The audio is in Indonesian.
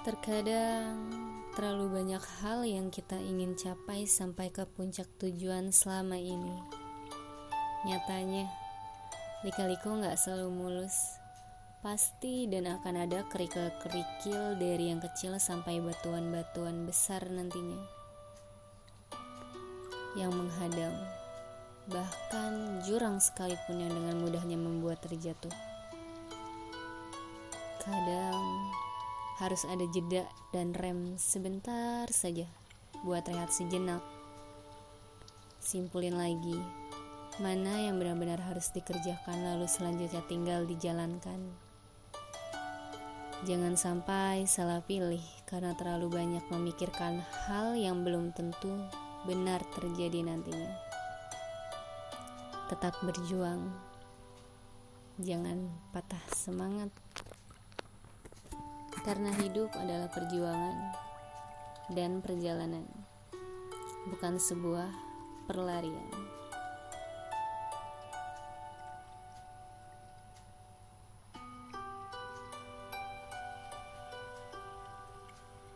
Terkadang terlalu banyak hal yang kita ingin capai sampai ke puncak tujuan selama ini. Nyatanya, lika-liku nggak selalu mulus. Pasti dan akan ada kerikil-kerikil dari yang kecil sampai batuan-batuan besar nantinya. Yang menghadang, bahkan jurang sekalipun yang dengan mudahnya membuat terjatuh. Kadang harus ada jeda dan rem sebentar saja buat rehat sejenak. Simpulin lagi, mana yang benar-benar harus dikerjakan lalu selanjutnya tinggal dijalankan. Jangan sampai salah pilih karena terlalu banyak memikirkan hal yang belum tentu benar terjadi nantinya. Tetap berjuang, jangan patah semangat karena hidup adalah perjuangan dan perjalanan, bukan sebuah perlarian.